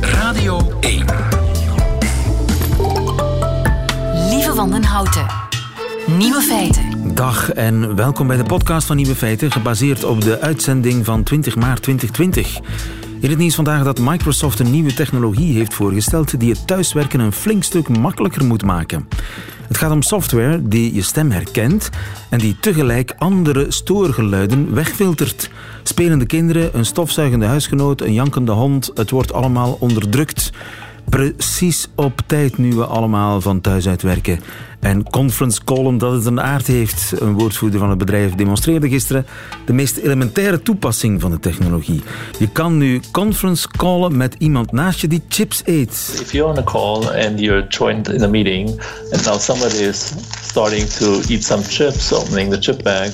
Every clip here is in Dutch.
Radio 1. Lieve Wandenhouten. Nieuwe feiten. Dag en welkom bij de podcast van Nieuwe Feiten, gebaseerd op de uitzending van 20 maart 2020. In het nieuws vandaag dat Microsoft een nieuwe technologie heeft voorgesteld die het thuiswerken een flink stuk makkelijker moet maken. Het gaat om software die je stem herkent en die tegelijk andere stoorgeluiden wegfiltert. Spelende kinderen, een stofzuigende huisgenoot, een jankende hond, het wordt allemaal onderdrukt. Precies op tijd nu we allemaal van thuis uitwerken. En conference callen dat het een aard heeft. Een woordvoerder van het bedrijf demonstreerde gisteren de meest elementaire toepassing van de technologie. Je kan nu conference callen met iemand naast je die chips eet. If you're on a call and you're joined in a meeting and now somebody is starting to eat some chips, opening the chip bag,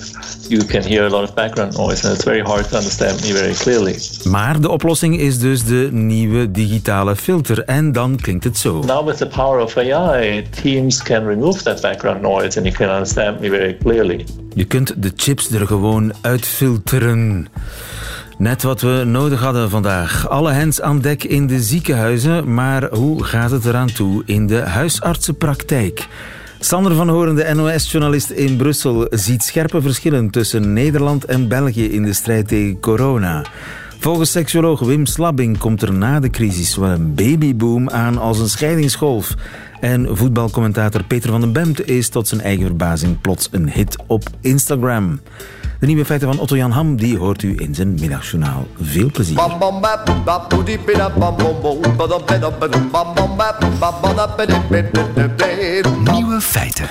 you can hear a lot of background noise and it's very hard to understand me very clearly. Maar de oplossing is dus de nieuwe digitale filter en dan klinkt het zo. Now with the power of AI, teams can remove clearly. Je kunt de chips er gewoon uitfilteren. Net wat we nodig hadden vandaag. Alle hens aan dek in de ziekenhuizen, maar hoe gaat het eraan toe in de huisartsenpraktijk? Sander van Horen, de NOS-journalist in Brussel, ziet scherpe verschillen tussen Nederland en België in de strijd tegen corona. Volgens seksuoloog Wim Slabbing komt er na de crisis wel een babyboom aan als een scheidingsgolf. En voetbalcommentator Peter van den Bemt is tot zijn eigen verbazing plots een hit op Instagram. De nieuwe feiten van Otto Jan Ham die hoort u in zijn middagjournaal. Veel plezier. Nieuwe feiten.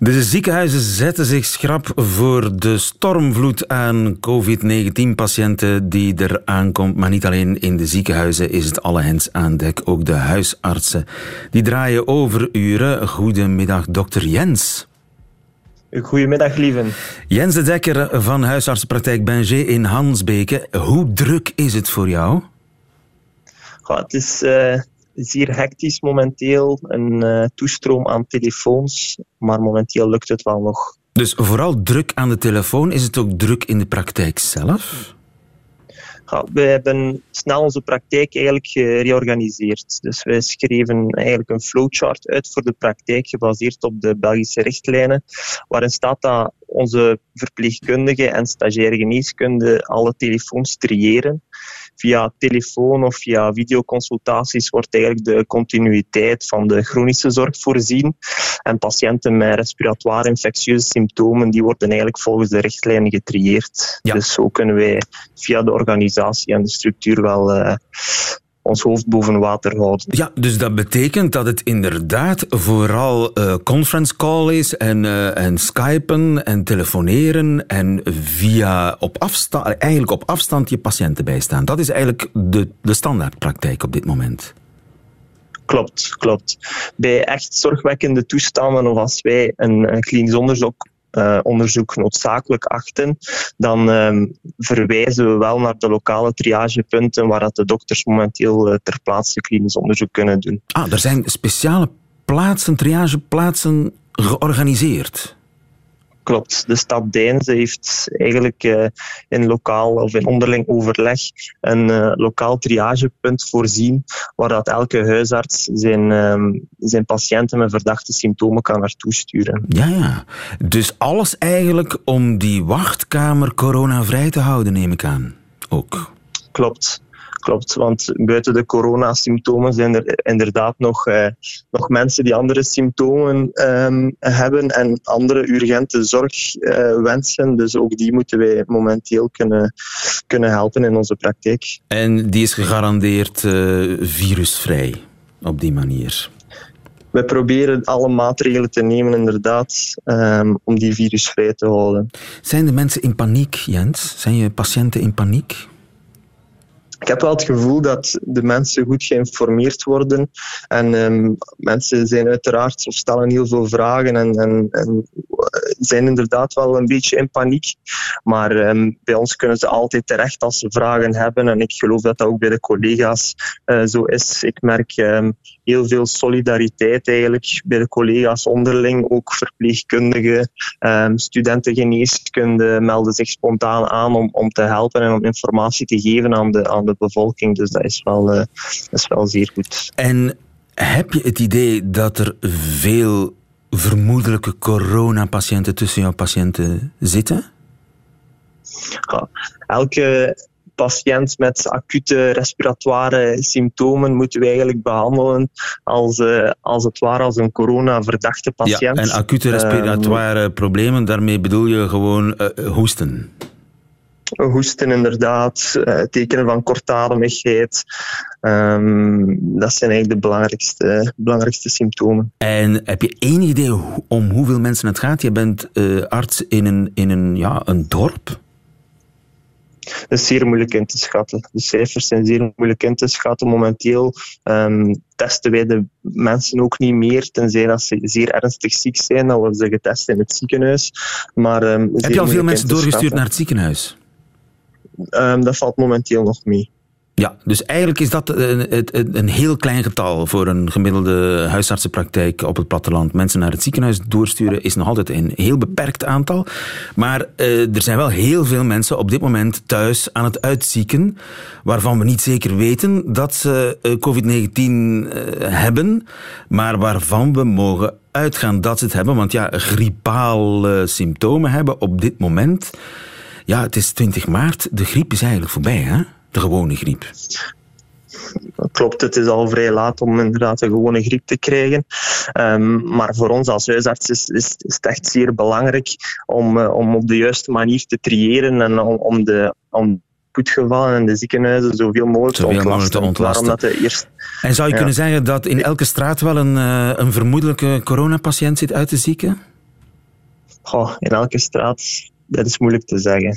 De ziekenhuizen zetten zich schrap voor de stormvloed aan COVID-19-patiënten die er aankomt. Maar niet alleen in de ziekenhuizen is het alle hens aan dek. Ook de huisartsen. Die draaien overuren. Goedemiddag, dokter Jens. Goedemiddag, lieven. Jens de Dekker van huisartsenpraktijk Benger in Hansbeke. Hoe druk is het voor jou? Goh, het is uh, zeer hectisch momenteel. Een uh, toestroom aan telefoons. Maar momenteel lukt het wel nog. Dus vooral druk aan de telefoon. Is het ook druk in de praktijk zelf? Ja, we hebben snel onze praktijk eigenlijk gereorganiseerd. Dus wij schreven eigenlijk een flowchart uit voor de praktijk, gebaseerd op de Belgische richtlijnen, waarin staat dat onze verpleegkundigen en stagiaire geneeskunde alle telefoons triëren. Via telefoon of via videoconsultaties wordt eigenlijk de continuïteit van de chronische zorg voorzien. En patiënten met respiratoire infectieuze symptomen, die worden eigenlijk volgens de richtlijnen getrieerd. Ja. Dus zo kunnen wij via de organisatie en de structuur wel uh, ons hoofd boven water houden. Ja, dus dat betekent dat het inderdaad vooral uh, conference call is en, uh, en skypen en telefoneren en via op afstand, eigenlijk op afstand je patiënten bijstaan. Dat is eigenlijk de, de standaardpraktijk op dit moment. Klopt, klopt. Bij echt zorgwekkende toestanden of als wij een, een klinisch onderzoek uh, onderzoek noodzakelijk achten, dan um, verwijzen we wel naar de lokale triagepunten waar dat de dokters momenteel uh, ter plaatse klinisch onderzoek kunnen doen. Ah, er zijn speciale plaatsen, triageplaatsen georganiseerd. Klopt. De stad Deinze heeft eigenlijk uh, in lokaal of in onderling overleg een uh, lokaal triagepunt voorzien waar dat elke huisarts zijn, um, zijn patiënten met verdachte symptomen kan naartoe sturen. Ja, ja. Dus alles eigenlijk om die wachtkamer coronavrij te houden, neem ik aan. Ook. Klopt. Klopt, want buiten de coronasymptomen zijn er inderdaad nog, eh, nog mensen die andere symptomen um, hebben en andere urgente zorg uh, wensen. Dus ook die moeten wij momenteel kunnen, kunnen helpen in onze praktijk. En die is gegarandeerd uh, virusvrij op die manier? We proberen alle maatregelen te nemen, inderdaad, um, om die virusvrij te houden. Zijn de mensen in paniek, Jens? Zijn je patiënten in paniek? Ik heb wel het gevoel dat de mensen goed geïnformeerd worden. En um, mensen zijn uiteraard of stellen heel veel vragen en, en, en, zijn inderdaad wel een beetje in paniek. Maar um, bij ons kunnen ze altijd terecht als ze vragen hebben. En ik geloof dat dat ook bij de collega's uh, zo is. Ik merk um, heel veel solidariteit eigenlijk bij de collega's onderling. Ook verpleegkundigen, studenten geneeskunde melden zich spontaan aan om, om te helpen en om informatie te geven aan de, aan de bevolking. Dus dat is wel, dat is wel zeer goed. En heb je het idee dat er veel vermoedelijke coronapatiënten tussen jouw patiënten zitten? Ja, elke patiënt met acute respiratoire symptomen moeten we eigenlijk behandelen als, uh, als het ware als een corona-verdachte patiënt. Ja, en acute respiratoire um, problemen, daarmee bedoel je gewoon uh, hoesten? Hoesten inderdaad, uh, tekenen van kortademigheid. Um, dat zijn eigenlijk de belangrijkste, belangrijkste symptomen. En heb je enig idee om hoeveel mensen het gaat? Je bent arts in een, in een, ja, een dorp? Dat is zeer moeilijk in te schatten. De cijfers zijn zeer moeilijk in te schatten. Momenteel um, testen wij de mensen ook niet meer, tenzij dat ze zeer ernstig ziek zijn. Dan worden ze getest in het ziekenhuis. Maar, um, Heb je al veel mensen doorgestuurd naar het ziekenhuis? Um, dat valt momenteel nog mee. Ja, dus eigenlijk is dat een, een, heel klein getal voor een gemiddelde huisartsenpraktijk op het platteland. Mensen naar het ziekenhuis doorsturen is nog altijd een heel beperkt aantal. Maar uh, er zijn wel heel veel mensen op dit moment thuis aan het uitzieken, waarvan we niet zeker weten dat ze uh, COVID-19 uh, hebben, maar waarvan we mogen uitgaan dat ze het hebben. Want ja, griepale symptomen hebben op dit moment. Ja, het is 20 maart, de griep is eigenlijk voorbij, hè? de gewone griep. Klopt, het is al vrij laat om inderdaad een gewone griep te krijgen. Um, maar voor ons als huisarts is, is, is, het echt zeer belangrijk om, uh, om op de juiste manier te triëren en om, om de om spoedgevallen en de ziekenhuizen zoveel mogelijk zoveel te ontlasten. Dat de eerst, en zou je ja. kunnen zeggen dat in elke straat wel een, uh, een vermoedelijke coronapatiënt zit uit te zieken? Goh, in elke straat, dat is moeilijk te zeggen.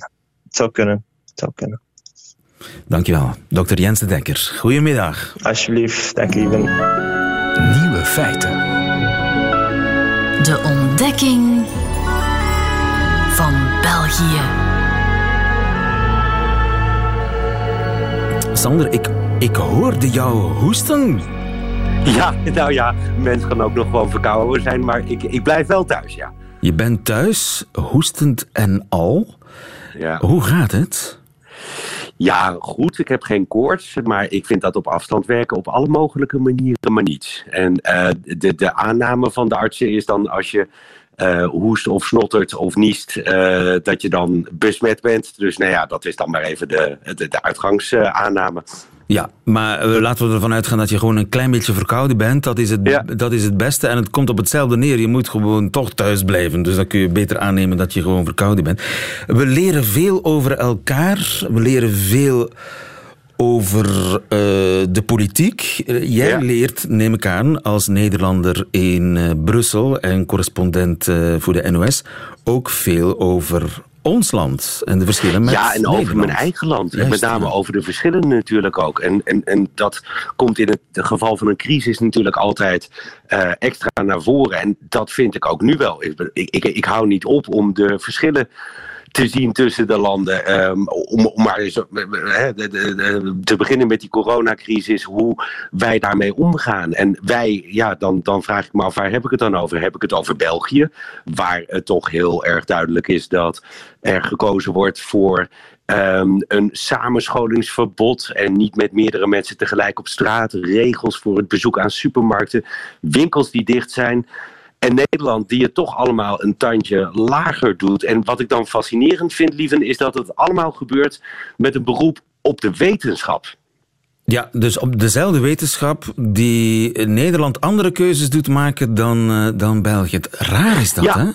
Het zou kunnen. Het zou kunnen. Dankjewel, dokter Jens de Dekker. Goedemiddag. Alsjeblieft, dank je. Nieuwe feiten. De ontdekking van België. Sander, ik, ik hoorde jou hoesten. Ja, nou ja, mensen gaan ook nog gewoon verkouden zijn, maar ik, ik blijf wel thuis, ja. Je bent thuis, hoestend en al. Ja. Hoe gaat het? Ja, goed. Ik heb geen koorts, maar ik vind dat op afstand werken op alle mogelijke manieren maar niet. En uh, de, de aanname van de artsen is dan als je uh, hoest of snottert of niest, uh, dat je dan besmet bent. Dus nou ja, dat is dan maar even de, de, de uitgangsaanname. Ja, maar laten we ervan uitgaan dat je gewoon een klein beetje verkouden bent. Dat is, het, Ja. dat is het beste. En het komt op hetzelfde neer. Je moet gewoon toch thuis blijven. Dus dan kun je beter aannemen dat je gewoon verkouden bent. We leren veel over elkaar. We leren veel over eh, de politiek. Eh, Jij Ja. leert, neem ik aan, als Nederlander in eh, Brussel en correspondent voor de NOS, ook veel over ons land en de verschillen met ja, en over Nederland. mijn eigen land. En Juist, met name ja. over de verschillen natuurlijk ook. En, en, en dat komt in het geval van een crisis natuurlijk altijd extra naar voren. En dat vind ik ook nu wel. Ik, ik, ik, ik hou niet op om de verschillen te zien tussen de landen. Ehm, om, om maar eens, de- de- te beginnen met die coronacrisis, hoe wij daarmee omgaan. En wij, ja, dan, dan vraag ik me af, waar heb ik het dan over? Heb ik het over België, waar het toch heel erg duidelijk is dat er gekozen wordt voor ehm, een samenscholingsverbod en niet met meerdere mensen tegelijk op straat, regels voor het bezoek aan supermarkten, winkels die dicht zijn. En Nederland die het toch allemaal een tandje lager doet. En wat ik dan fascinerend vind, lieven, is dat het allemaal gebeurt met een beroep op de wetenschap. Ja, dus op dezelfde wetenschap die Nederland andere keuzes doet maken dan, eh, dan België. Raar is dat, Ja. hè?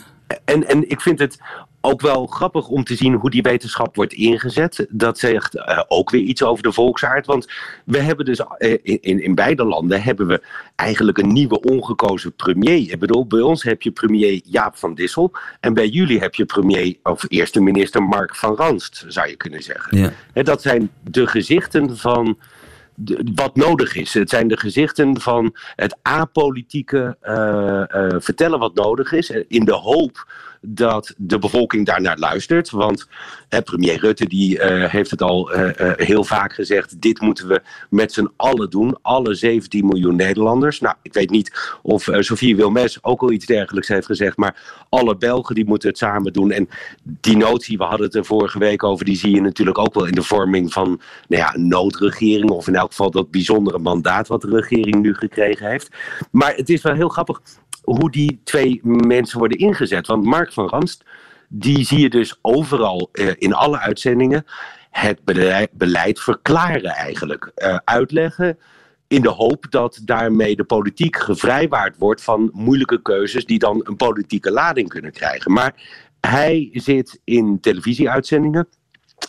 En, en ik vind het ook wel grappig om te zien hoe die wetenschap wordt ingezet. Dat zegt eh, ook weer iets over de volksaard. Want we hebben dus eh, in, in, beide landen hebben we eigenlijk een nieuwe ongekozen premier. Ik bedoel, bij ons heb je premier Jaap van Dissel. En bij jullie heb je premier of eerste minister Mark van Ranst, zou je kunnen zeggen. Ja. Dat zijn de gezichten van wat nodig is. Het zijn de gezichten van het apolitieke eh, vertellen wat nodig is. In de hoop dat de bevolking daarnaar luistert. Want premier Rutte die, uh, heeft het al uh, uh, heel vaak gezegd. Dit moeten we met z'n allen doen. Alle 17 miljoen Nederlanders. Nou, ik weet niet of Sofie Wilmes ook al iets dergelijks heeft gezegd. Maar alle Belgen die moeten het samen doen. En die notie, we hadden het er vorige week over. Die zie je natuurlijk ook wel in de vorming van nou ja, een noodregering. Of in elk geval dat bijzondere mandaat wat de regering nu gekregen heeft. Maar het is wel heel grappig hoe die twee mensen worden ingezet. Want Mark van Ranst, die zie je dus overal uh, in alle uitzendingen het beleid, verklaren eigenlijk. Uh, uitleggen in de hoop dat daarmee de politiek gevrijwaard wordt van moeilijke keuzes die dan een politieke lading kunnen krijgen. Maar hij zit in televisieuitzendingen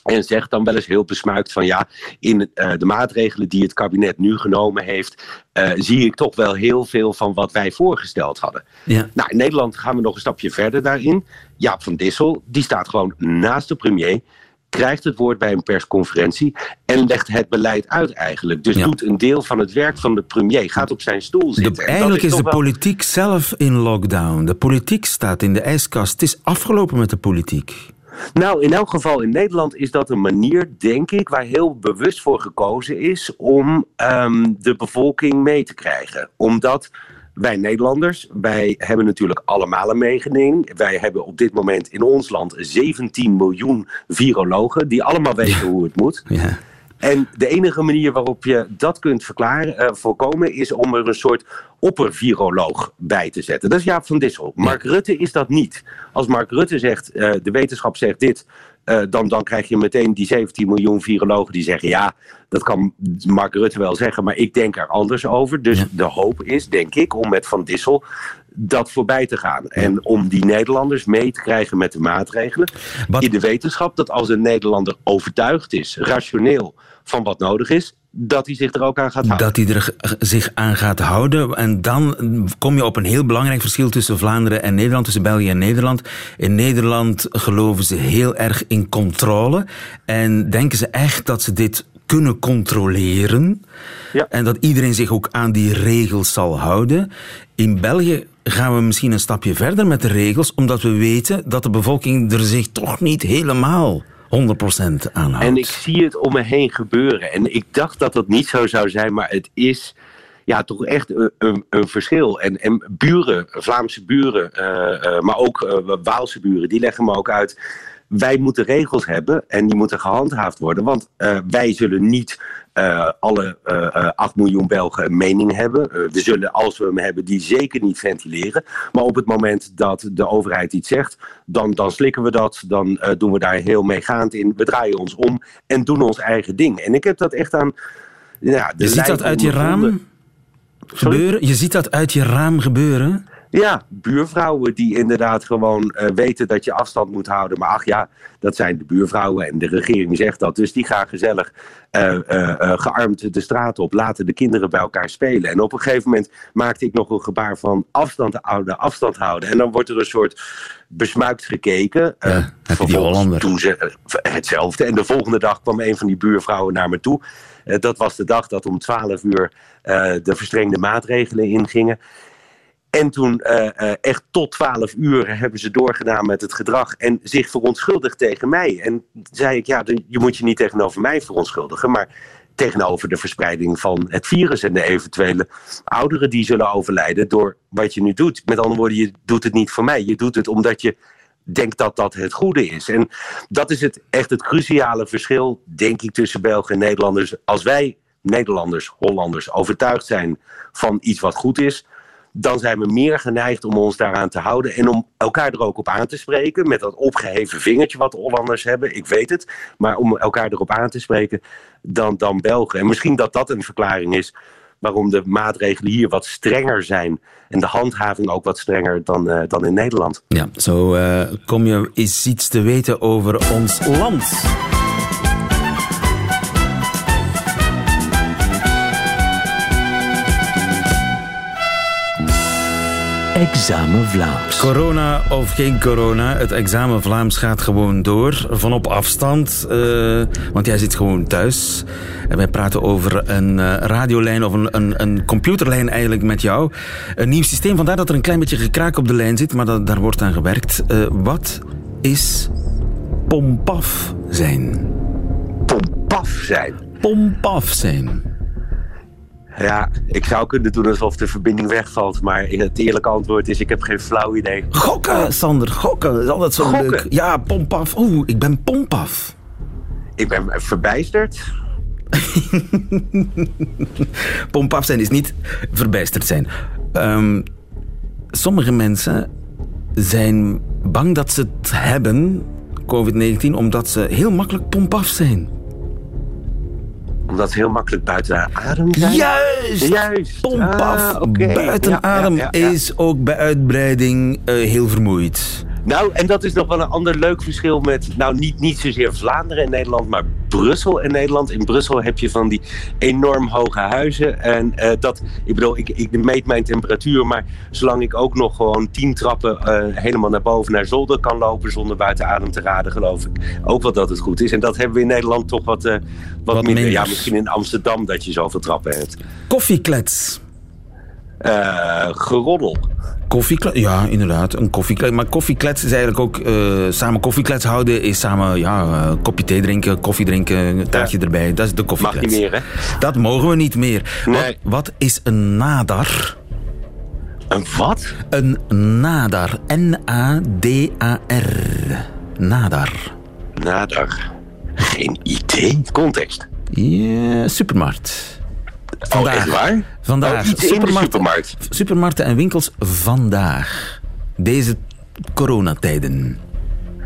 en zegt dan wel eens heel besmuikt van ja, in uh, de maatregelen die het kabinet nu genomen heeft, uh, zie ik toch wel heel veel van wat wij voorgesteld hadden. Ja. Nou, in Nederland gaan we nog een stapje verder daarin. Jaap van Dissel, die staat gewoon naast de premier krijgt het woord bij een persconferentie en legt het beleid uit eigenlijk. Dus ja. doet een deel van het werk van de premier, gaat op zijn stoel zitten. De, eigenlijk is, is de wel... politiek zelf in lockdown. De politiek staat in de ijskast. Het is afgelopen met de politiek. Nou, in elk geval in Nederland is dat een manier, denk ik, waar heel bewust voor gekozen is om um, de bevolking mee te krijgen. Omdat wij Nederlanders, wij hebben natuurlijk allemaal een meegening. Wij hebben op dit moment in ons land 17 miljoen virologen die allemaal weten ja. hoe het moet. Ja. En de enige manier waarop je dat kunt verklaren, uh, voorkomen is om er een soort opperviroloog bij te zetten. Dat is Jaap van Dissel. Mark Rutte is dat niet. Als Mark Rutte zegt, uh, de wetenschap zegt dit, uh, dan, dan krijg je meteen die 17 miljoen virologen die zeggen, ja, dat kan Mark Rutte wel zeggen, maar ik denk er anders over. Dus ja. de hoop is, denk ik, om met Van Dissel dat voorbij te gaan. En om die Nederlanders mee te krijgen met de maatregelen. Wat... In de wetenschap dat als een Nederlander overtuigd is, rationeel, van wat nodig is, dat hij zich er ook aan gaat houden. Dat hij er zich aan gaat houden. En dan kom je op een heel belangrijk verschil tussen Vlaanderen en Nederland, tussen België en Nederland. In Nederland geloven ze heel erg in controle. En denken ze echt dat ze dit kunnen controleren. Ja. En dat iedereen zich ook aan die regels zal houden. In België gaan we misschien een stapje verder met de regels, omdat we weten dat de bevolking er zich toch niet helemaal 100% aanhoudt. En ik zie het om me heen gebeuren. En ik dacht dat dat niet zo zou zijn, maar het is ja, toch echt een, een, een verschil. En, en buren, Vlaamse buren, uh, uh, maar ook uh, Waalse buren, die leggen me ook uit wij moeten regels hebben en die moeten gehandhaafd worden. Want uh, wij zullen niet uh, alle uh, 8 miljoen Belgen een mening hebben. we zullen, als we hem hebben, die zeker niet ventileren. Maar op het moment dat de overheid iets zegt, dan, dan slikken we dat. Dan doen we daar heel meegaand in. We draaien ons om en doen ons eigen ding. En ik heb dat echt aan... Ja, je ziet dat uit je raam gebeuren? Je ziet dat uit je raam gebeuren? Ja, buurvrouwen die inderdaad gewoon uh, weten dat je afstand moet houden. Maar ach ja, dat zijn de buurvrouwen en de regering zegt dat. Dus die gaan gezellig uh, uh, gearmd de straat op, laten de kinderen bij elkaar spelen. En op een gegeven moment maakte ik nog een gebaar van afstand houden, afstand houden. En dan wordt er een soort besmuikt gekeken. Ja, vervolgens doen ze hetzelfde. En de volgende dag kwam een van die buurvrouwen naar me toe. dat was de dag dat om 12 uur de verstrengde maatregelen ingingen. En toen uh, uh, echt tot 12 uur hebben ze doorgedaan met het gedrag en zich verontschuldigd tegen mij. En zei ik, ja, je moet je niet tegenover mij verontschuldigen, maar tegenover de verspreiding van het virus en de eventuele ouderen die zullen overlijden door wat je nu doet. Met andere woorden, je doet het niet voor mij. Je doet het omdat je denkt dat dat het goede is. En dat is het, echt het cruciale verschil, denk ik, tussen Belgen en Nederlanders. Als wij, Nederlanders, Hollanders, overtuigd zijn van iets wat goed is dan zijn we meer geneigd om ons daaraan te houden en om elkaar er ook op aan te spreken. Met dat opgeheven vingertje wat de Hollanders hebben, ik weet het. Maar om elkaar erop aan te spreken dan, dan Belgen. En misschien dat dat een verklaring is waarom de maatregelen hier wat strenger zijn. En de handhaving ook wat strenger dan, uh, dan in Nederland. Ja, zo uh, kom je eens iets te weten over ons land. Examen Vlaams. Corona of geen corona, het examen Vlaams gaat gewoon door. Van op afstand, uh, want jij zit gewoon thuis. En wij praten over een uh, radiolijn of een, een, een, computerlijn eigenlijk met jou. Een nieuw systeem, vandaar dat er een klein beetje gekraak op de lijn zit, maar dat, daar wordt aan gewerkt. Uh, wat is pompaf zijn? Pompaf zijn? Pompaf zijn. Ja, ik zou kunnen doen alsof de verbinding wegvalt, maar het eerlijke antwoord is: ik heb geen flauw idee. Gokken, Sander, gokken. Dat is altijd zo gokken. leuk. Ja, pompaf. Oeh, ik ben pompaf. Ik ben verbijsterd. pompaf zijn is niet verbijsterd zijn. Um, sommige mensen zijn bang dat ze het hebben, COVID-19, omdat ze heel makkelijk pompaf zijn omdat ze heel makkelijk buiten adem zijn? Juist! Juist! Pompaf, ah, okay. buiten adem is ook bij uitbreiding uh, heel vermoeid. Nou, en dat is nog wel een ander leuk verschil met, nou niet, niet zozeer Vlaanderen en Nederland, maar Brussel en Nederland. In Brussel heb je van die enorm hoge huizen. En uh, dat, ik bedoel, ik, ik meet mijn temperatuur, maar zolang ik ook nog gewoon tien trappen uh, helemaal naar boven naar zolder kan lopen zonder buiten adem te raden, geloof ik ook wel dat het goed is. En dat hebben we in Nederland toch wat, uh, wat, wat minder. Ja, misschien in Amsterdam dat je zoveel trappen hebt. Koffieklets. geroddel. Koffieklets, ja, inderdaad. Een koffieklets. Maar koffieklets is eigenlijk ook... Uh, samen koffieklets houden is samen ja, uh, kopje thee drinken, koffie drinken, een taartje ja. erbij. Dat is de koffieklets. Mag niet meer, hè? Dat mogen we niet meer. Nee. Wat, wat is een nadar? Een wat? Een nadar. N-A-D-A-R. Nadar. Nadar. Geen idee. Context. Ja, supermarkt. Vandaag. Oh, waar? Vandaag. Oh, supermarkt. supermarkt. Supermarkten en winkels vandaag. Deze coronatijden.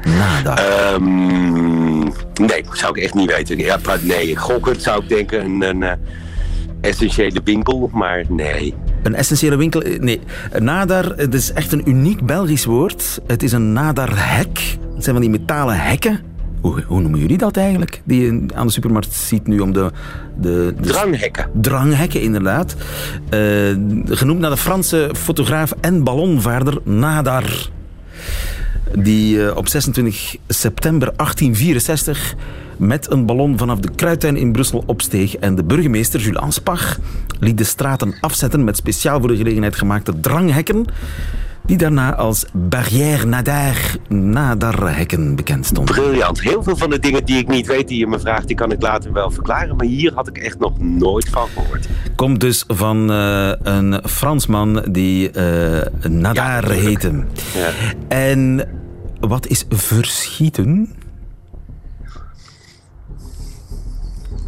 Nada. Um, nee, zou ik echt niet weten. Ja, nee, gokken zou ik denken. Een, een uh, essentiële winkel, maar nee. Een essentiële winkel? Eh, nee. Nadar, het is echt een uniek Belgisch woord. Het is een nadarhek. Het zijn van die metalen hekken hoe, hoe, noemen jullie dat eigenlijk? Die je aan de supermarkt ziet nu om de... de, de dranghekken. Dranghekken, inderdaad. Uh, genoemd naar de Franse fotograaf en ballonvaarder Nadar. Die uh, op 26 september 1864 met een ballon vanaf de Kruidtuin in Brussel opsteeg. En de burgemeester, Jules Anspach, liet de straten afzetten met speciaal voor de gelegenheid gemaakte dranghekken die daarna als Barrière Nadar, Nadarhekken bekend stond. Briljant. Heel veel van de dingen die ik niet weet, die je me vraagt, die kan ik later wel verklaren. Maar hier had ik echt nog nooit van gehoord. Komt dus van uh, een Fransman die uh, Nadar ja, heette. Ja. En wat is verschieten?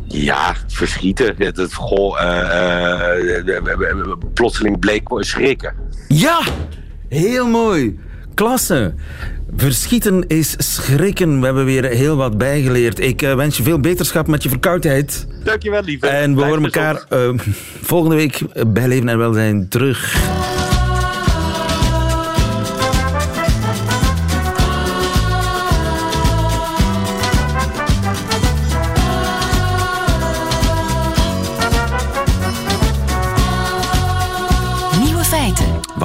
Ja, verschieten. Het, goh, uh, plotseling bleek schrikken. Ja, Heel mooi. Klasse. Verschieten is schrikken. We hebben weer heel wat bijgeleerd. Ik uh, wens je veel beterschap met je verkoudheid. Dankjewel, lieve. En we horen elkaar uh, volgende week bij Leven en Welzijn terug.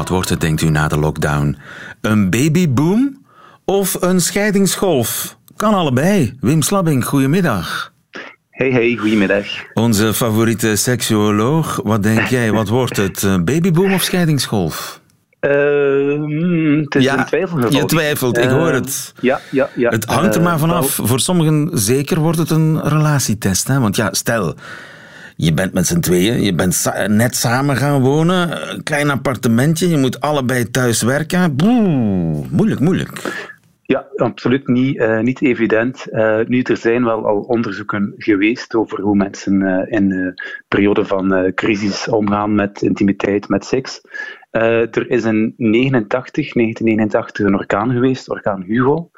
Wat wordt het, denkt u, na de lockdown? Een babyboom of een scheidingsgolf? Kan allebei. Wim Slabbing, goedemiddag. Hey, hey, goedemiddag. Onze favoriete seksuoloog. Wat denk jij, wat wordt het? Babyboom of scheidingsgolf? Uh, het is ja, een twijfelgeval. Je twijfelt, ik hoor het. Uh, ja, ja, ja. Het hangt er maar vanaf. Voor sommigen zeker wordt het een relatietest. Hè? Want ja, stel, je bent met z'n tweeën, je bent net samen gaan wonen, een klein appartementje, je moet allebei thuis werken. Boe, moeilijk, moeilijk. Ja, absoluut niet, uh, niet evident. Uh, nu, er zijn wel al onderzoeken geweest over hoe mensen uh, in periode van crisis omgaan met intimiteit, met seks. er is in 89, 1989 een orkaan geweest, orkaan Hugo.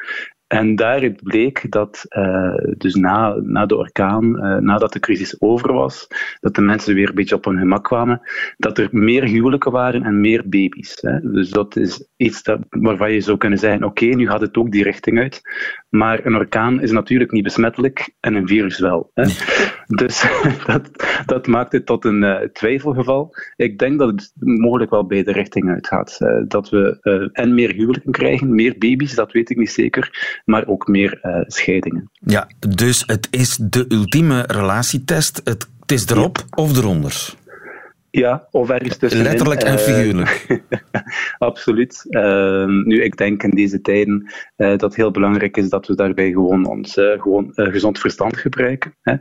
En daaruit bleek dat uh, dus na, na de orkaan, uh, nadat de crisis over was, dat de mensen weer een beetje op hun gemak kwamen, dat er meer huwelijken waren en meer baby's. Hè. Dus dat is iets dat, waarvan je zou kunnen zeggen, oké, nu gaat het ook die richting uit. Maar een orkaan is natuurlijk niet besmettelijk en een virus wel. Hè. Dus dat, dat maakt het tot een uh, twijfelgeval. Ik denk dat het mogelijk wel beide richtingen uitgaat. Uh, dat we uh, en meer huwelijken krijgen, meer baby's, dat weet ik niet zeker, maar ook meer scheidingen. Ja, dus het is de ultieme relatietest. Het, het is erop ja. of eronder. Ja, of ergens tussenin. Letterlijk en figuurlijk. Uh, absoluut. Uh, nu, ik denk in deze tijden uh, dat het heel belangrijk is dat we daarbij gewoon ons gewoon, gezond verstand gebruiken. Hè.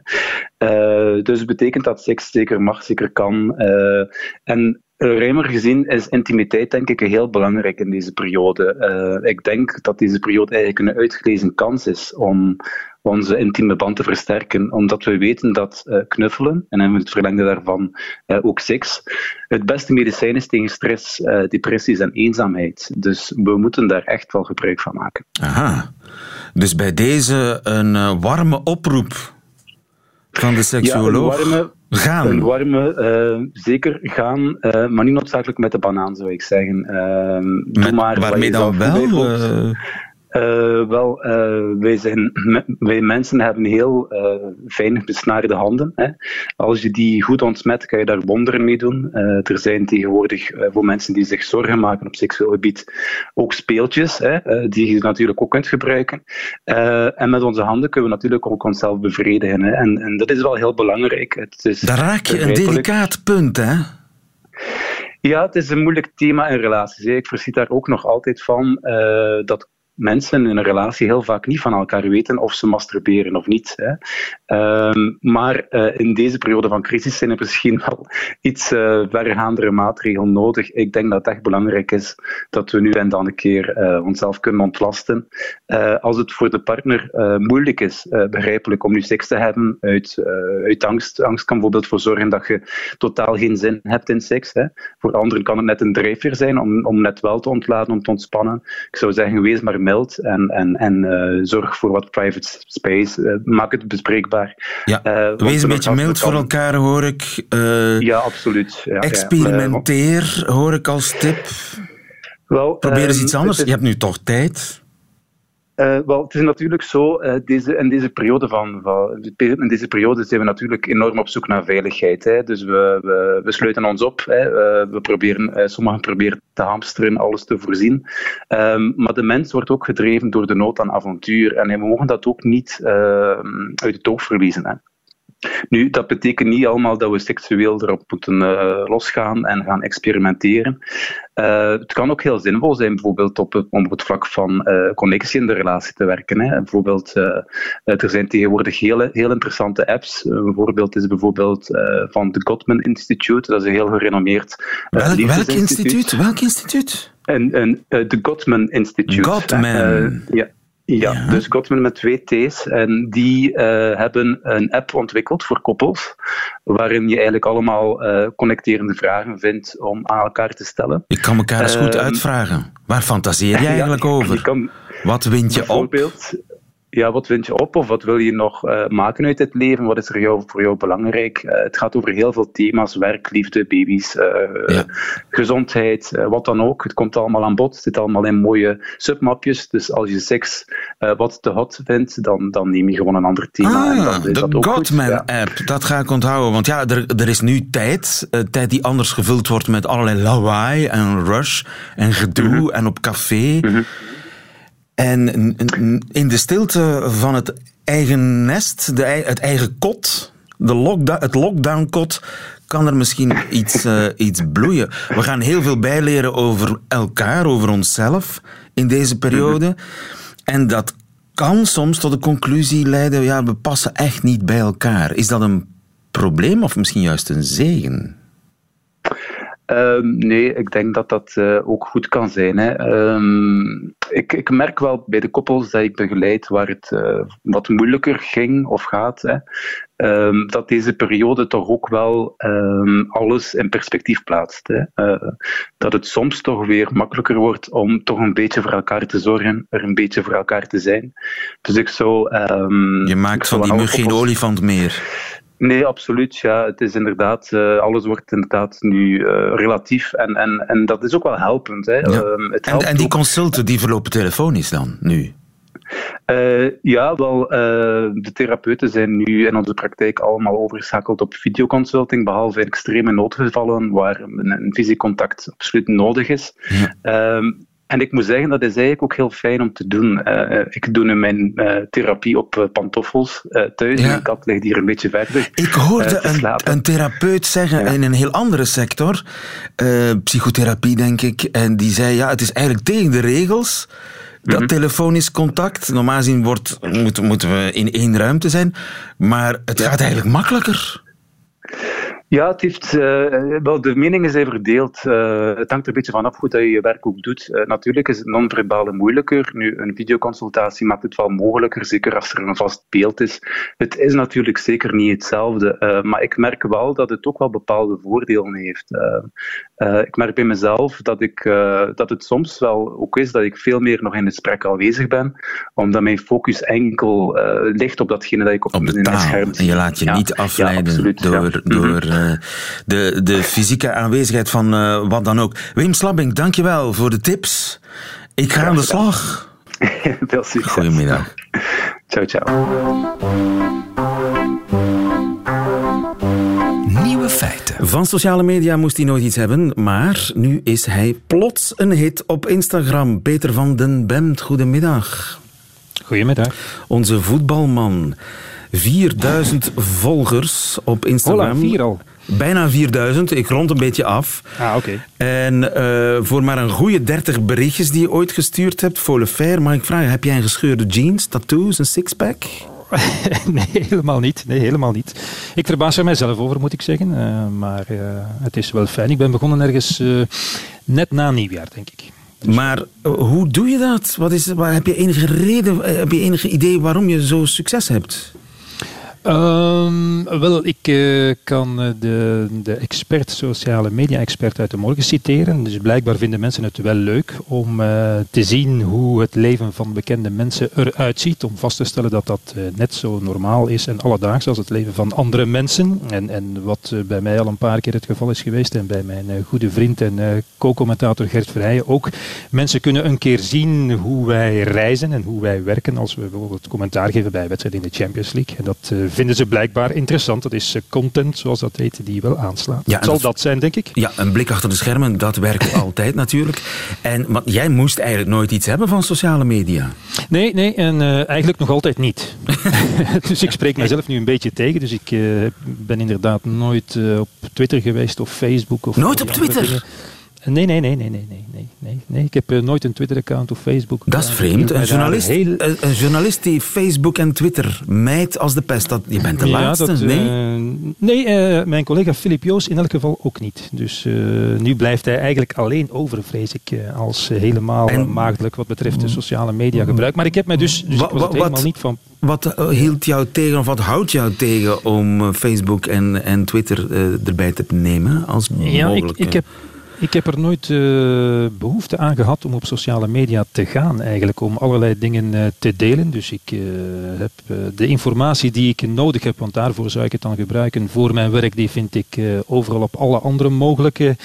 dus het betekent dat seks zeker mag, zeker kan. en ruimer gezien is intimiteit denk ik heel belangrijk in deze periode. Uh, ik denk dat deze periode eigenlijk een uitgelezen kans is om onze intieme band te versterken, omdat we weten dat uh, knuffelen, en in het verlengde daarvan uh, ook seks, het beste medicijn is tegen stress, depressies en eenzaamheid. Dus we moeten daar echt wel gebruik van maken. Aha. Dus bij deze een warme oproep van de seksuoloog. Ja, een warme, gaan. Een warme, uh, zeker gaan, uh, maar niet noodzakelijk met de banaan, zou ik zeggen. Uh, met, maar waarmee dan wel? Uh, wel, uh, wij, zijn, wij mensen hebben heel uh, fijn besnaarde handen. Hè. Als je die goed ontsmet, kan je daar wonderen mee doen. er zijn tegenwoordig voor mensen die zich zorgen maken op seksueel gebied ook speeltjes, hè, die je natuurlijk ook kunt gebruiken. en met onze handen kunnen we natuurlijk ook onszelf bevredigen. Hè. En, en dat is wel heel belangrijk. Het is daar raak je een delicaat punt, hè? Ja, het is een moeilijk thema in relaties. Ik verschiet daar ook nog altijd van dat mensen in een relatie heel vaak niet van elkaar weten of ze masturberen of niet. Hè. Um, maar uh, in deze periode van crisis zijn er misschien wel iets uh, verregaandere maatregelen nodig. Ik denk dat het echt belangrijk is dat we nu en dan een keer uh, onszelf kunnen ontlasten. als het voor de partner moeilijk is, begrijpelijk, om nu seks te hebben uit, uit angst. Angst kan bijvoorbeeld voor zorgen dat je totaal geen zin hebt in seks. Hè. Voor anderen kan het net een drijfveer zijn om, om net wel te ontladen, om te ontspannen. Ik zou zeggen, wees maar mild en, en, en uh, zorg voor wat private space. Uh, maak het bespreekbaar. Ja. Uh, Wees een beetje mild voor elkaar, hoor ik. ja, absoluut. Ja, experimenteer, hoor ik als tip. Wel, Probeer eens iets anders. Je hebt nu toch tijd. Uh, wel, het is natuurlijk zo, uh, deze, in, deze periode van, van, in deze periode zijn we natuurlijk enorm op zoek naar veiligheid. Hè. Dus we, we, we sluiten ons op. Hè. Uh, we proberen, sommigen proberen te hamsteren, alles te voorzien. Um, maar de mens wordt ook gedreven door de nood aan avontuur. En we mogen dat ook niet ehm, uit het oog verliezen. Nu, dat betekent niet allemaal dat we seksueel erop moeten uh, losgaan en gaan experimenteren. Uh, het kan ook heel zinvol zijn, bijvoorbeeld op het, op het vlak van uh, connectie in de relatie te werken. Hè. Bijvoorbeeld, er zijn tegenwoordig heel, heel interessante apps. een voorbeeld is bijvoorbeeld van de Gottman Institute. Dat is een heel gerenommeerd Welk, welk instituut? Welk instituut? En, en, de Gottman Institute. Gottman. ja. Ja, dus Gottman met twee T's. En die uh, hebben een app ontwikkeld voor koppels, waarin je eigenlijk allemaal uh, connecterende vragen vindt om aan elkaar te stellen. Ik kan elkaar eens goed uh, uitvragen. Waar fantaseer je eigenlijk ja, over? Je kan Wat vind je op? ja, wat vind je op of wat wil je nog uh, maken uit het leven? Wat is er jou, voor jou belangrijk? Uh, het gaat over heel veel thema's, werk, liefde, baby's, uh, ja. gezondheid, wat dan ook. Het komt allemaal aan bod, het zit allemaal in mooie submapjes. Dus als je seks wat te hot vindt, dan, dan neem je gewoon een ander thema. Ah, en dan is de dat Godman-app, ja. dat ga ik onthouden. Want ja, er, er is nu tijd, tijd die anders gevuld wordt met allerlei lawaai en rush en gedoe -hmm. en op café. -hmm. En in de stilte van het eigen nest, de, het eigen kot, de lockdown, het lockdown-kot, kan er misschien iets, uh, iets bloeien. We gaan heel veel bijleren over elkaar, over onszelf in deze periode. En dat kan soms tot de conclusie leiden, ja, we passen echt niet bij elkaar. Is dat een probleem of misschien juist een zegen? Um, nee, ik denk dat dat uh, ook goed kan zijn. Hè. Um, ik, ik, merk wel bij de koppels dat ik begeleid waar het uh, wat moeilijker ging of gaat, hè, um, dat deze periode toch ook wel alles in perspectief plaatst. Hè. Uh, dat het soms toch weer makkelijker wordt om toch een beetje voor elkaar te zorgen, er een beetje voor elkaar te zijn. Dus ik zou. Je maakt van die mug geen olifant meer. Nee, absoluut. Ja. Het is inderdaad, uh, alles wordt inderdaad nu uh, relatief en, en, en dat is ook wel helpend. Hè. Ja. Um, het helpt en, en die consulten die verlopen telefonisch dan, nu? Uh, ja, wel, uh, de therapeuten zijn nu in onze praktijk allemaal overgeschakeld op videoconsulting, behalve in extreme noodgevallen waar een, een visiecontact absoluut nodig is. Ja. Uh, en ik moet zeggen, dat is eigenlijk ook heel fijn om te doen. Uh, ik doe nu mijn uh, therapie op pantoffels thuis. Ja. Mijn kat ligt hier een beetje verder. Ik hoorde een, een, therapeut zeggen ja. in een heel andere sector, psychotherapie denk ik, en die zei, ja, het is eigenlijk tegen de regels dat mm -hmm. telefonisch contact. Normaal gezien wordt, moeten we in één ruimte zijn, maar het gaat eigenlijk makkelijker. Ja, het heeft, uh, wel, de meningen zijn verdeeld. Uh, het hangt er een beetje vanaf hoe dat je je werk ook doet. Uh, natuurlijk is het non-verbale moeilijker. Nu, een videoconsultatie maakt het wel mogelijker, zeker als er een vast beeld is. Het is natuurlijk zeker niet hetzelfde, maar ik merk wel dat het ook wel bepaalde voordelen heeft. ik merk bij mezelf dat, ik, dat het soms wel ook is dat ik veel meer nog in het gesprek aanwezig ben, omdat mijn focus enkel ligt op datgene dat ik op, op de taal. scherm zie. En je laat je ja. niet afleiden ja, door... Ja. door -hmm de, de fysieke aanwezigheid van uh, wat dan ook. Wim Slabbing, dankjewel voor de tips. Ik ga aan de slag. Veel succes. Goedemiddag. Ciao, ciao. Nieuwe feiten. Van sociale media moest hij nooit iets hebben, maar nu is hij plots een hit op Instagram. Peter van den Bemt, goedemiddag. Goedemiddag. Onze voetbalman. 4000 volgers op Instagram. Hola, vier al. Bijna 4000, ik rond een beetje af. Ah, oké. Okay. En uh, voor maar een goede 30 berichtjes die je ooit gestuurd hebt, voor fair, mag ik vragen, heb jij een gescheurde jeans, tattoos, een sixpack? nee, helemaal niet. Nee, helemaal niet. Ik verbaas er mijzelf over, moet ik zeggen. Uh, maar uh, het is wel fijn. Ik ben begonnen ergens net na nieuwjaar, denk ik. Dus maar hoe doe je dat? Wat is, wat, heb je enige reden, heb je enige idee waarom je zo succes hebt? Um, wel, ik uh, kan eh, de, de expert, sociale media-expert uit de morgen citeren. Dus blijkbaar vinden mensen het wel leuk om uh, te zien hoe het leven van bekende mensen eruit ziet. Om vast te stellen dat dat net zo normaal is en alledaags als het leven van andere mensen. En, en wat bij mij al een paar keer het geval is geweest en bij mijn goede vriend en co-commentator Gert Verheijen ook. Mensen kunnen een keer zien hoe wij reizen en hoe wij werken als we bijvoorbeeld commentaar geven bij wedstrijden in de Champions League. En dat vinden ze blijkbaar interessant. Dat is eh, content, zoals dat heet, die wel aanslaat. Ja, zal dat, zijn, denk ik. Ja, een blik achter de schermen, dat werkt altijd natuurlijk. En maar jij moest eigenlijk nooit iets hebben van sociale media. Nee, nee, en uh, eigenlijk nog altijd niet. dus ik spreek mezelf nu een beetje tegen. Dus ik uh, ben inderdaad nooit uh, op Twitter geweest of Facebook. Of nooit op Twitter? Nee, nee, nee, nee, nee, nee, nee, nee. Ik heb uh, nooit een Twitter-account of Facebook. Dat is vreemd. Een journalist, heel... een journalist die Facebook en Twitter mijt als de pest. Dat, je bent de ja, laatste, dat, nee? Uh, nee, uh, mijn collega Filip Joos in elk geval ook niet. Dus nu blijft hij eigenlijk alleen over, vrees ik, als helemaal en... maagdelijk wat betreft de sociale media gebruik. Maar ik heb mij dus, dus helemaal niet van... Wat hield jou tegen, of wat houdt jou tegen om Facebook en, en Twitter erbij te nemen als ja, mogelijke... ik, ik heb ik heb er nooit uh, behoefte aan gehad om op sociale media te gaan, eigenlijk, om allerlei dingen uh, te delen. Dus ik uh, heb de informatie die ik nodig heb, want daarvoor zou ik het dan gebruiken voor mijn werk, die vind ik overal op alle andere mogelijke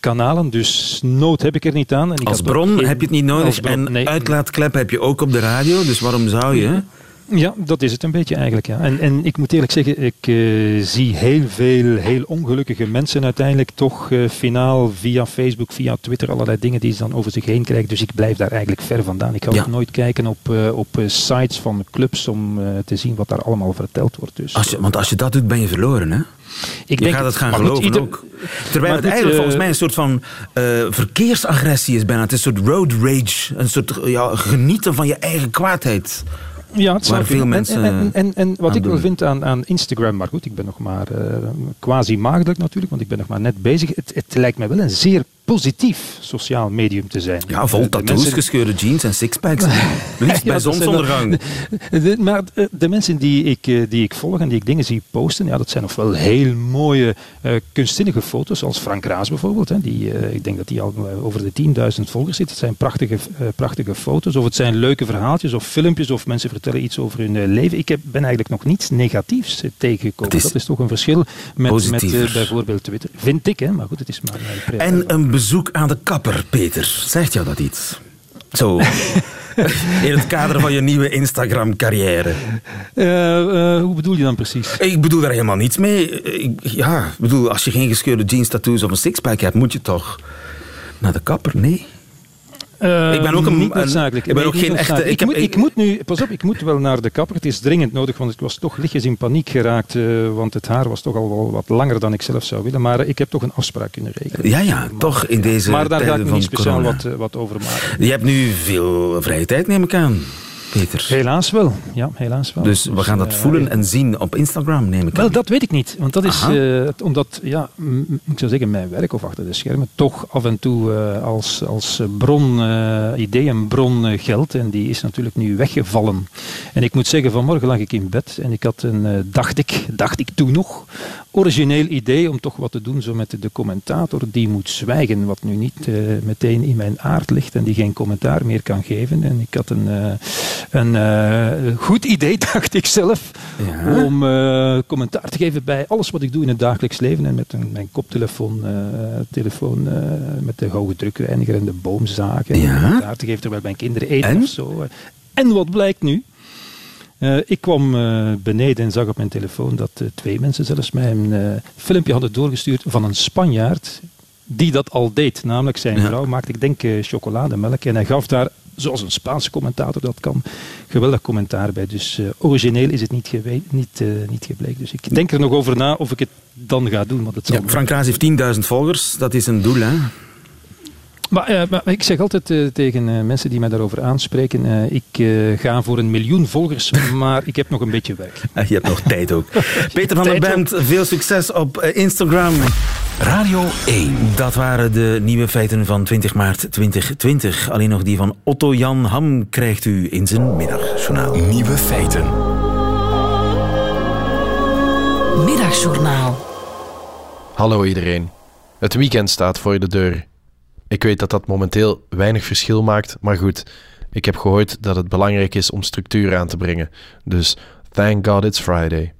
kanalen. Dus nood heb ik er niet aan. En ik als bron geen... heb je het niet nodig en nee. uitlaatklep heb je ook op de radio, dus waarom zou je? Ja, dat is het een beetje eigenlijk. Ja. En, en ik moet eerlijk zeggen, ik uh, zie heel veel heel ongelukkige mensen uiteindelijk toch uh, finaal via Facebook, via Twitter, allerlei dingen die ze dan over zich heen krijgen. Dus ik blijf daar eigenlijk ver vandaan. Ik ga ja. ook nooit kijken op, uh, op sites van clubs om te zien wat daar allemaal verteld wordt. Dus, als je, want als je dat doet, ben je verloren, hè? Ik je denk gaat het gaan geloven ieder... ook. Terwijl het eigenlijk volgens mij een soort van verkeersagressie is bijna. Het is een soort road rage. Een soort ja, genieten van je eigen kwaadheid. Ja, het waar veel mensen. En, en, en, wat ik wel vind aan, aan Instagram, maar goed, ik ben nog maar uh, quasi maagdelijk natuurlijk, want ik ben nog maar net bezig. Het, het lijkt mij wel een zeer positief sociaal medium te zijn. Ja, vol tattoos, mensen... gescheurde jeans en sixpacks. Liefst bij ja, zonsondergang. De, maar de, de, mensen die ik, eh, die ik volg en die ik dingen zie posten, ja, dat zijn nog wel heel mooie uh, kunstzinnige foto's, zoals Frank Raas bijvoorbeeld. Hè, die, uh, ik denk dat hij al over de 10.000 volgers zit. Het zijn prachtige, uh, prachtige foto's, of het zijn leuke verhaaltjes of filmpjes, of mensen vertellen iets over hun leven. Ik heb, ben eigenlijk nog niets negatiefs tegengekomen. Is dat is toch een verschil met, met bijvoorbeeld Twitter. Vind ik, hè, maar goed, het is maar... en een bezoek aan de kapper, Peter. Zegt jou dat iets? Zo. In het kader van je nieuwe Instagram-carrière. Uh, hoe bedoel je dan precies? Ik bedoel daar helemaal niets mee. Ik, ja, ik bedoel, als je geen gescheurde jeans, tattoos of een sixpack hebt, moet je toch naar de kapper? Nee. Uh, ik ben ook een, niet noodzakelijk. Ik ben ook geen echte. Ik, moet, ik, moet, nu, pas op, ik moet wel naar de kapper. Het is dringend nodig, want ik was toch lichtjes in paniek geraakt. Uh, want het haar was toch al wel wat langer dan ik zelf zou willen. Maar uh, ik heb toch een afspraak kunnen regelen. Ja, ja, toch in deze. Maar daar ga ik niet speciaal wat, wat over maken. Je hebt nu veel vrije tijd, neem ik aan. Peter. Helaas wel. Ja, helaas wel. Dus, we gaan dat voelen en zien op Instagram, neem ik Wel, dat weet ik niet. Want dat is uh, omdat, ja, ik zou zeggen, mijn werk of achter de schermen toch af en toe uh, als, als bron idee en bron geld. En die is natuurlijk nu weggevallen. En ik moet zeggen, vanmorgen lag ik in bed en ik had een, dacht ik, dacht ik toen nog, origineel idee om toch wat te doen zo met de commentator die moet zwijgen, wat nu niet meteen in mijn aard ligt en die geen commentaar meer kan geven. En ik had een een uh, goed idee, dacht ik zelf, ja. om uh, commentaar te geven bij alles wat ik doe in het dagelijks leven. En met een, mijn koptelefoon, uh, telefoon met de hoge drukreiniger en de boomzagen. Ja. Commentaar te geven terwijl mijn kinderen eten en? of zo. En wat blijkt nu? ik kwam beneden en zag op mijn telefoon dat twee mensen zelfs mij een filmpje hadden doorgestuurd van een Spanjaard die dat al deed. Namelijk zijn vrouw maakte, ik denk, chocolademelk. En hij gaf daar zoals een Spaanse commentator dat kan, geweldig commentaar bij. Dus uh, origineel is het niet, niet, uh, niet gebleken. Dus ik denk er nog over na of ik het dan ga doen. Want Frank Raas heeft 10.000 volgers, dat is een doel hè? Maar, uh, maar, ik zeg altijd uh, tegen uh, mensen die mij daarover aanspreken: ik ga voor een miljoen volgers, maar ik heb nog een beetje werk. je hebt nog tijd ook. Peter van der Bent, veel succes op Instagram. Radio 1. Dat waren de nieuwe feiten van 20 maart 2020. Alleen nog die van Otto Jan Ham krijgt u in zijn middagjournaal. Nieuwe feiten. Middagjournaal. Hallo iedereen. Het weekend staat voor de deur. Ik weet dat dat momenteel weinig verschil maakt, maar goed. Ik heb gehoord dat het belangrijk is om structuur aan te brengen. Dus thank God it's Friday.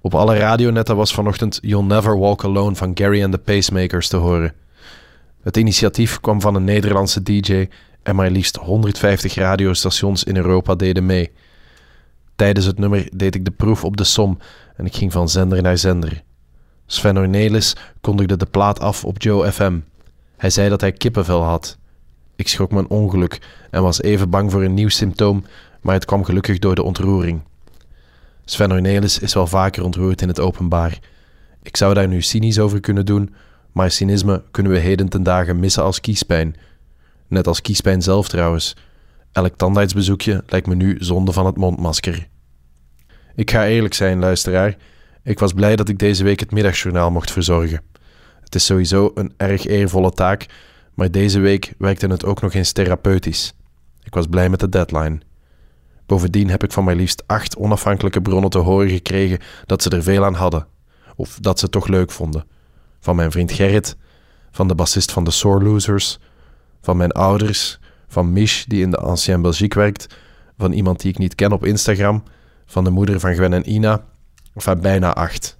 Op alle radionetten was vanochtend You'll Never Walk Alone van Gary and the Pacemakers te horen. Het initiatief kwam van een Nederlandse DJ en maar liefst 150 radiostations in Europa deden mee. Tijdens het nummer deed ik de proef op de som en ik ging van zender naar zender. Sven Ornelis kondigde de plaat af op Joe FM. Hij zei dat hij kippenvel had. Ik schrok een ongeluk en was even bang voor een nieuw symptoom, maar het kwam gelukkig door de ontroering. Sven Ornelis is wel vaker ontroerd in het openbaar. Ik zou daar nu cynisch over kunnen doen, maar cynisme kunnen we heden ten dagen missen als kiespijn. Net als kiespijn zelf trouwens. Elk tandartsbezoekje lijkt me nu zonde van het mondmasker. Ik ga eerlijk zijn, luisteraar. Ik was blij dat ik deze week het middagjournaal mocht verzorgen. Het is sowieso een erg eervolle taak, maar deze week werkte het ook nog eens therapeutisch. Ik was blij met de deadline. Bovendien heb ik van maar liefst acht onafhankelijke bronnen te horen gekregen dat ze er veel aan hadden, of dat ze het toch leuk vonden. Van mijn vriend Gerrit, van de bassist van de Sore Losers, van mijn ouders, van Mich, die in de Ancien Belgique werkt, van iemand die ik niet ken op Instagram, van de moeder van Gwen en Ina, van bijna acht.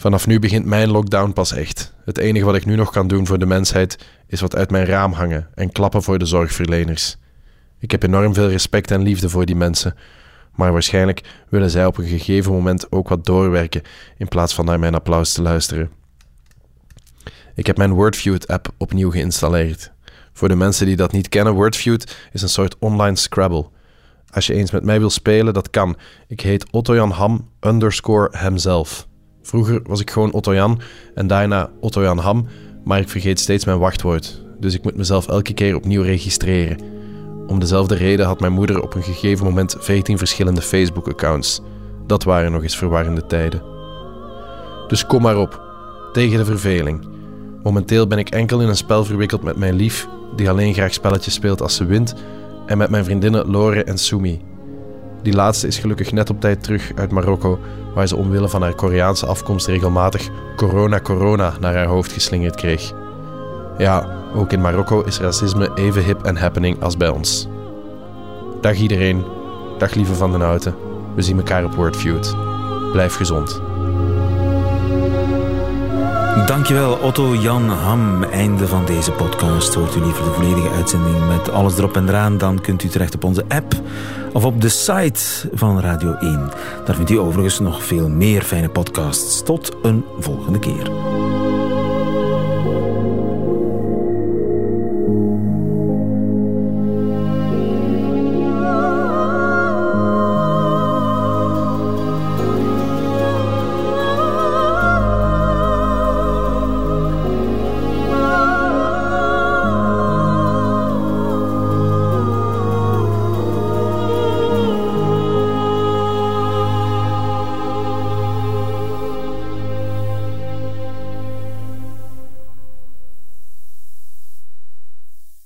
Vanaf nu begint mijn lockdown pas echt. Het enige wat ik nu nog kan doen voor de mensheid is wat uit mijn raam hangen en klappen voor de zorgverleners. Ik heb enorm veel respect en liefde voor die mensen, maar waarschijnlijk willen zij op een gegeven moment ook wat doorwerken in plaats van naar mijn applaus te luisteren. Ik heb mijn Wordfeud-app opnieuw geïnstalleerd. Voor de mensen die dat niet kennen, Wordfeud is een soort online Scrabble. Als je eens met mij wil spelen, dat kan. Ik heet Otto-Jan Ham underscore hemzelf. Vroeger was ik gewoon Otto Jan en daarna Otto Jan Ham, maar ik vergeet steeds mijn wachtwoord. Dus ik moet mezelf elke keer opnieuw registreren. Om dezelfde reden had mijn moeder op een gegeven moment 14 verschillende Facebook-accounts. Dat waren nog eens verwarrende tijden. Dus kom maar op, tegen de verveling. Momenteel ben ik enkel in een spel verwikkeld met mijn lief, die alleen graag spelletjes speelt als ze wint, en met mijn vriendinnen Lore en Sumi. Die laatste is gelukkig net op tijd terug uit Marokko, waar ze omwille van haar Koreaanse afkomst regelmatig corona corona naar haar hoofd geslingerd kreeg. Ja, ook in Marokko is racisme even hip en happening als bij ons. Dag iedereen, dag lieve Van den Houten. We zien elkaar op Wordfeud. Blijf gezond. Dankjewel Otto Jan Ham. Einde van deze podcast. Hoort u liever de volledige uitzending met alles erop en eraan, dan kunt u terecht op onze app of op de site van Radio 1. Daar vindt u overigens nog veel meer fijne podcasts. Tot een volgende keer.